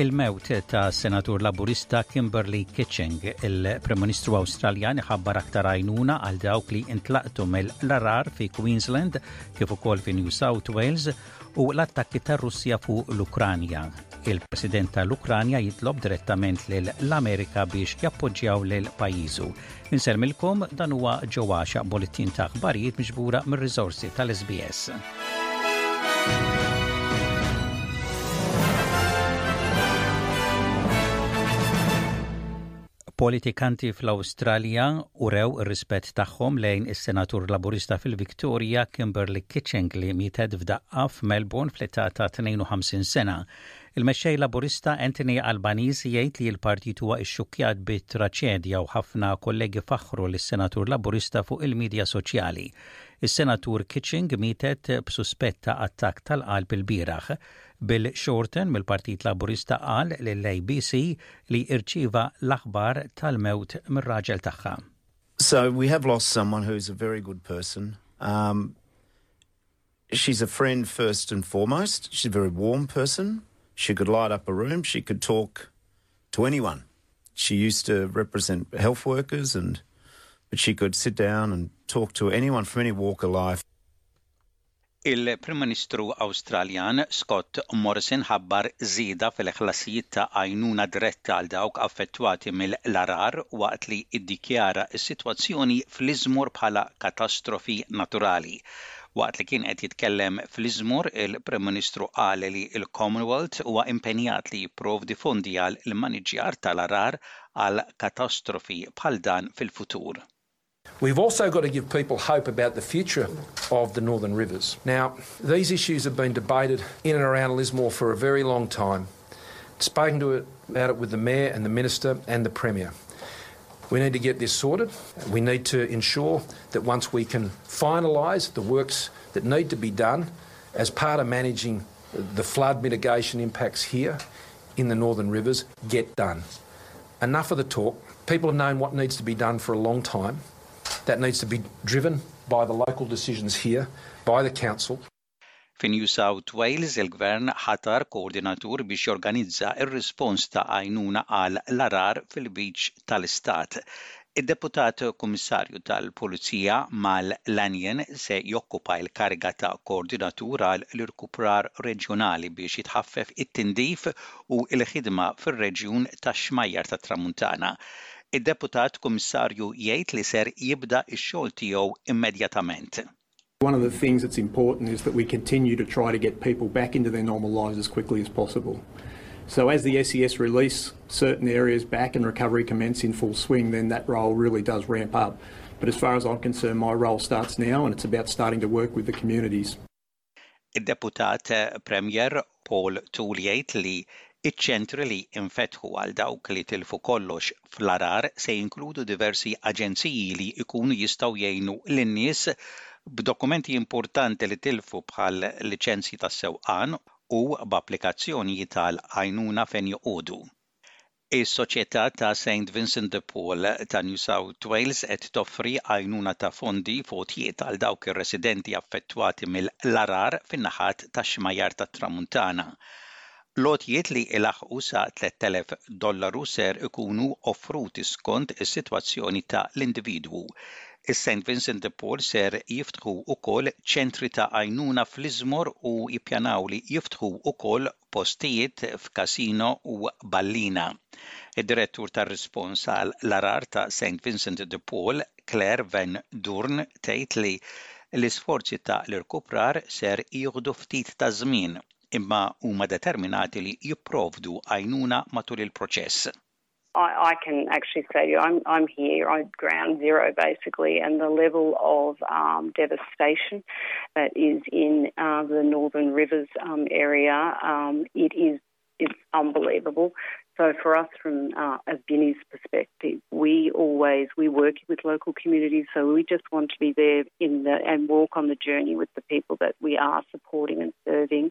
il-mewt ta' senatur laburista Kimberly Kitching, il-Prim Ministru Awstraljan ħabbar aktar għajnuna għal dawk li intlaqtu mill-larar fi Queensland kif ukoll fi New South Wales u l-attakki tar-Russja fuq l-Ukranja. Il-President tal-Ukranja jitlob direttament lil l-Amerika biex jappoġġjaw lil pajjiżu. Insellmilkom dan huwa ġo għaxaq bolittin ta' aħbarijiet miġbura mir-riżorsi tal-SBS. Politikanti fl-Awstralja urew ir-rispett tagħhom lejn is-Senatur Laburista fil-Victoria, Kimberley Kitching li mietet f'daqqa f'Melbourne fl-età ta' 52 sena. Il-Mexxej Laburista Anthony Albanese jgħid li l-Partit huwa ixxukkjat bit-traċedja u ħafna kollegi faħħru lis-Senatur Laburista fuq il-midja soċjali. Is-Senatur Kitching mietet b'suspett ta' attakk tal-qalb ilbieraħ. Bill Shorten mill-Partit Laburista qal lill-ABC li irċiva l-aħbar tal-mewt mir-raġel tagħha. So we have lost someone who's a very good person. Um, she's a friend first and foremost. She's a very warm person. She could light up a room. She could talk to anyone. She used to represent health workers, and but she could sit down and talk to anyone from any walk of life. Il-Prim Ministru Awstraljan Scott Morrison ħabbar żieda fil-ħlasijiet ta' għajnuna diretta għal dawk affettwati mill-għargħar waqt li ddikjara s-sitwazzjoni fl-Iżmur bħala katastrofi naturali. Waqt li kien qed jitkellem fl-Iżmur, il-Prim Ministru qal li l-Commonwealth huwa impenjat li jipprovdi fondi għal l-immaniġġjar tal-għargħar għal katastrofi bħal dan fil-futur. We've also got to give people hope about the future of the Northern Rivers. Now, these issues have been debated in and around Lismore for a very long time. Spoken to it, about it with the Mayor and the Minister and the Premier. We need to get this sorted. We need to ensure that once we can finalise the works that need to be done as part of managing the flood mitigation impacts here in the northern rivers, get done. Enough of the talk, people have known what needs to be done for a long time, that needs to be driven by the local decisions here, by the council. Fi New South Wales, il-Gvern ħatar koordinatur biex jorganizza r-rispons ta' għajnuna għal l-għarar fil-Lbiċ tal-Istat. Id-Deputat Kummissarju tal-Pulizija, Mal Lanyon, se jokkupa l-kariga ta' koordinatur għal l-irkuprar reġjonali biex jitħaffef it-tindif u il-ħidma fir-reġjun ta' xmajjar ta' Tramuntana. id-deputat kummissarju jgħid li ser jibda x-xogħol tiegħu immedjatament. One of the things that's important is that we continue to try to get people back into their normal lives as quickly as possible. So as the SES release certain areas back and recovery commence in full swing, then that role really does ramp up. But as far as I'm concerned, my role starts now and it's about starting to work with the communities. Id-Deputat Premier Paul Toole jgħid li ċ-ċentri li infetħu għal dawk li tilfu kollox fl-għargħar se jinkludu diversi aġenziji li jkunu jistgħu jgħinu lin-nies b'dokumenti importanti li tilfu bħal liċenzji tas-sewqan u b'applikazzjonijiet għal għajnuna fejn joqogħdu. Is-Soċjetà ta' Saint Vincent de Paul ta' New South Wales qed toffri għajnuna ta' fondi f'għotjiet għal dawk ir-residenti affettwati mill-għarar fin-naħat tax-Xmajjar tat-Tramuntana. L-għotjiet li ilaħħqu sa 3,000 dollaru ser ikunu offruti skont is-sitwazzjoni ta' l-individwu. Is-Saint Vincent de Paul ser jiftħu wkoll ċentri ta' għajnuna fl-Iżmor u jippjanaw li jiftħu wkoll postijiet f'Casino u Ballina. Id-Direttur tar-Rispons għal l-Għargħar ta' Saint Vincent de Paul, Claire Van Doorn tgħid li l-isforzi ta' l-irkuprar ser jieħdu ftit ta' żmien imma huma determinati li jipprovdu għajnuna matul il-proċess. I, I, can actually say you, I'm, I'm here on ground zero basically, and the level of um, devastation that is in uh, the Northern Rivers um, area, um, it is it's unbelievable. So for us, from uh, a Binnie's perspective, we always we work with local communities, so we just want to be there in the and walk on the journey with the people that we are supporting and serving.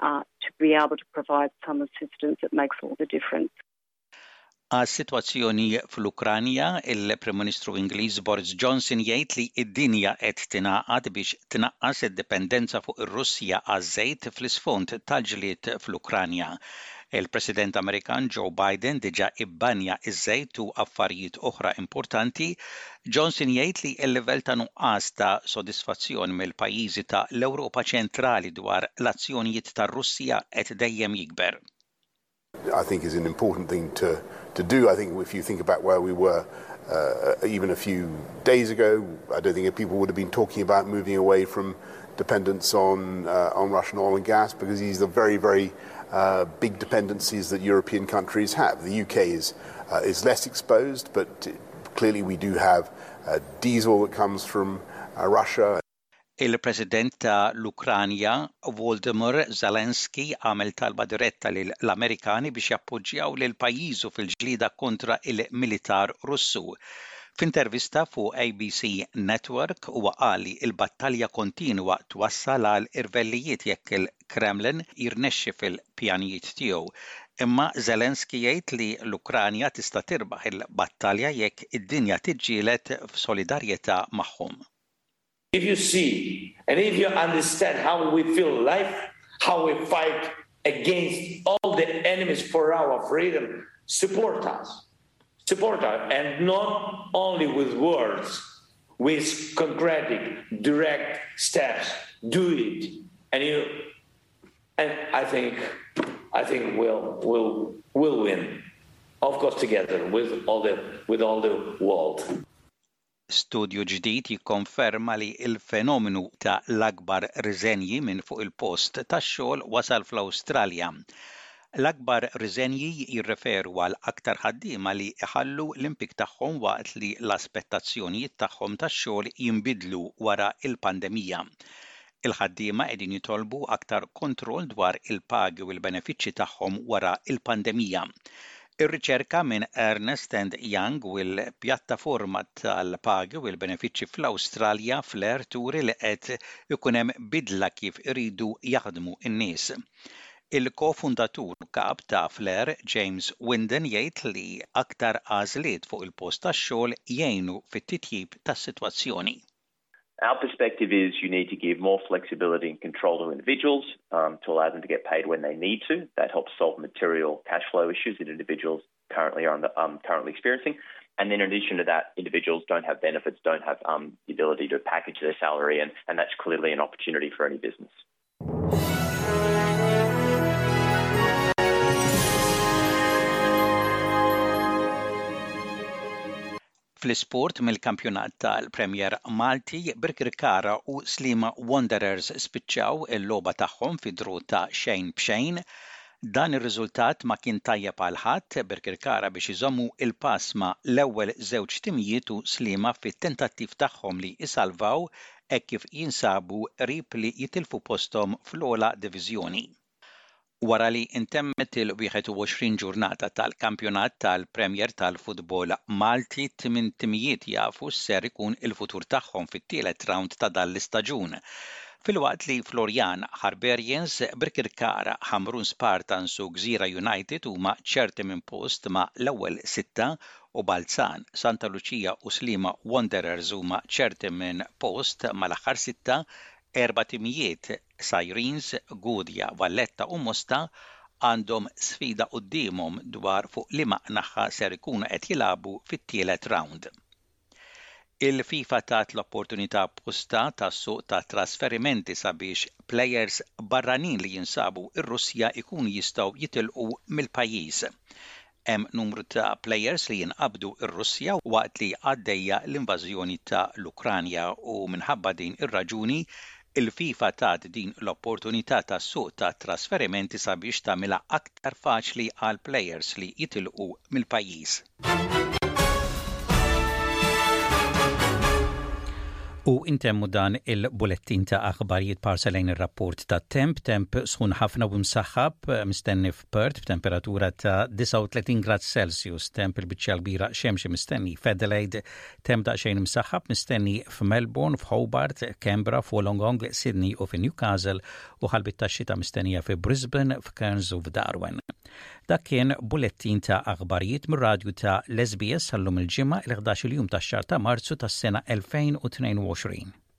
to be able to provide some assistance that makes all the difference. Għas-sitwazzjoni fl-Ukranja, il-Prim Ministru Ingliż Boris Johnson jgħid li d-dinja qed tingħaqad biex tnaqqas id-dipendenza fuq ir-Russja għaż-żejt fl-isfond tal-ġlied fl-Ukranja. Il-President Amerikan Joe Biden diġà ibbanja ż-żejt u affarijiet oħra importanti Johnson jgħid li l-livell ta' nuqqas ta' sodisfazzjon mill-pajjiżi ta' l-Ewropa Ċentrali dwar l-azzjonijiet tar-Russja qed dejjem jikber. I think is an important thing to to do. I think if you think about where we were even a few days ago, I don't think people would have been talking about moving away from dependence on on Russian oil and gas because these are very very big dependencies that European countries have. The UK is is less exposed, but Clearly we do have diesel that comes from Russia. Il-President ta' l-Ukranja, Volodymyr Zelensky għamel talba diretta lil l-Amerikani biex jappoġġjaw lil pajjiżu fil-ġlieda kontra l-militar Russu. F'intervista fuq ABC Network huwa qal li l-battalja kontinwa twassal għal irvellijiet jekk Kremlin jirnexxi fil-pjanijiet tiegħu, imma Zelensky jgħid li l-Ukranja tista' tirbaħ il-battalja jekk id-dinja tiġġieled f'solidarjetà magħhom. If you see and if you understand how we feel life, how we fight against all the enemies for our freedom, support us. us and not only with words, with concrete, direct steps. Do it. And you and I think I think we'll will will win. Of course together with all the with all the world. Studju ġdid jikkonferma li l-fenomenu ta' l-akbar riżenji minn fuq il-post tax-xogħol wasal fl-Awstralja. L-akbar riżenji jirreferu għal aktar ħaddiema li jħallu l-impjieg tagħhom waqt li l-aspettazzjonijiet tagħhom tax-xogħol jinbidlu wara l-pandemija. Il-ħaddiema qegħdin jitolbu aktar kontroll dwar il-pagi u l-benefiċċji tagħhom wara l-pandemija. Ir-riċerka minn Ernst and Young u l-pjattaforma tal-pagi u l-benefiċċji fl-Awstralja, FLARE, turi li qed ikun hemm bidla kif iridu jaħdmu n-nies. Il-ko-fundatur u kap ta' FLARE, James Winden jgħid li aktar għażliet fuq il-post tax-xogħol jgħinu fit-titjib tas-sitwazzjoni. perspective is you need to give more flexibility and control to individuals um, to allow them to get paid when they need to. That helps solve material cash flow issues that individuals currently are under, um, currently experiencing. And then in addition to that, individuals don't have benefits, don't have um, the ability to package their salary, and, and that's clearly an opportunity for any business. Fl-isport, mill-kampjonat tal-Premier Malti, Birkirkara u Sliema Wanderers spiċċaw il-logħba tagħhom fi draw ta' xejn b'xejn. Dan ir-riżultat ma kien tajjeb għal ħadd, Birkirkara biex iżommu l-pass ma' l-ewwel żewġ timijiet u Sliema fit-tentattiv tagħhom li jsalvaw hekk kif jinsabu qrib li jitilfu posthom fl-ogħla diviżjoni. Wara li ntemmet il-21 ġurnata tal-kampjonat tal-Premier tal-futbol Malti, tmien timijiet jafu x'ser ikun il-futur tagħhom fit-tielet rawnd ta' dan l-istaġun. Filwaqt li Florian, Hibernians, Birkirkara, Ħamrun Spartans u Gżira United huma ċerti minn post ma' l-ewwel sitta u Balzan, Santa Lucia u Sliema Wanderers huma ċerti minn post mal-aħħar sitta, erba' timijiet, Sirens, Gudja, Valletta u Mosta, għandhom sfida quddiemhom dwar fuq liema naħa ser ikunu qed jilagħbu fit-tielet rawnd. Il-FIFA tat l-opportunità apposta tas-suq tat-trasferimenti sabiex plejers barranin li jinsabu r-Russja jkunu jistgħu jitilqu mill-pajjiż. Hemm numru ta' plejers li jinqabdu r-Russja waqt li għaddejja l-invażjoni ta' l-Ukranja u minħabba din ir-raġuni, il-FIFA tat din l-opportunità tas-suq tat-trasferimenti sabiex tagħmilha aktar faċli għall-plejers li jitilqu mill-pajjiż. U intemmu dan il-bulettin ta' aħbarijiet parsa lejn ir-rapport tat-temp, temp sħun ħafna u msaħħab mistenni Perth b'temperatura ta' 39 grad Celsius, temp il-biċċa l-bira xemxi mistenni f'Adelaide, temp daqsxejn msaħħab mistenni f'Melbourne, f'Hobart, Canberra, f'Wollongong, Sydney u fi Newcastle u ħalbit ta' xita mistennija fi Brisbane, f'Cairns u f'Darwin. Dak kien bulettin ta' aħbarijiet mir-radju ta' l-SBS għallum il-ġimgħa il-11 il-jum tax-xahar ta' Marzu tas-sena 2022.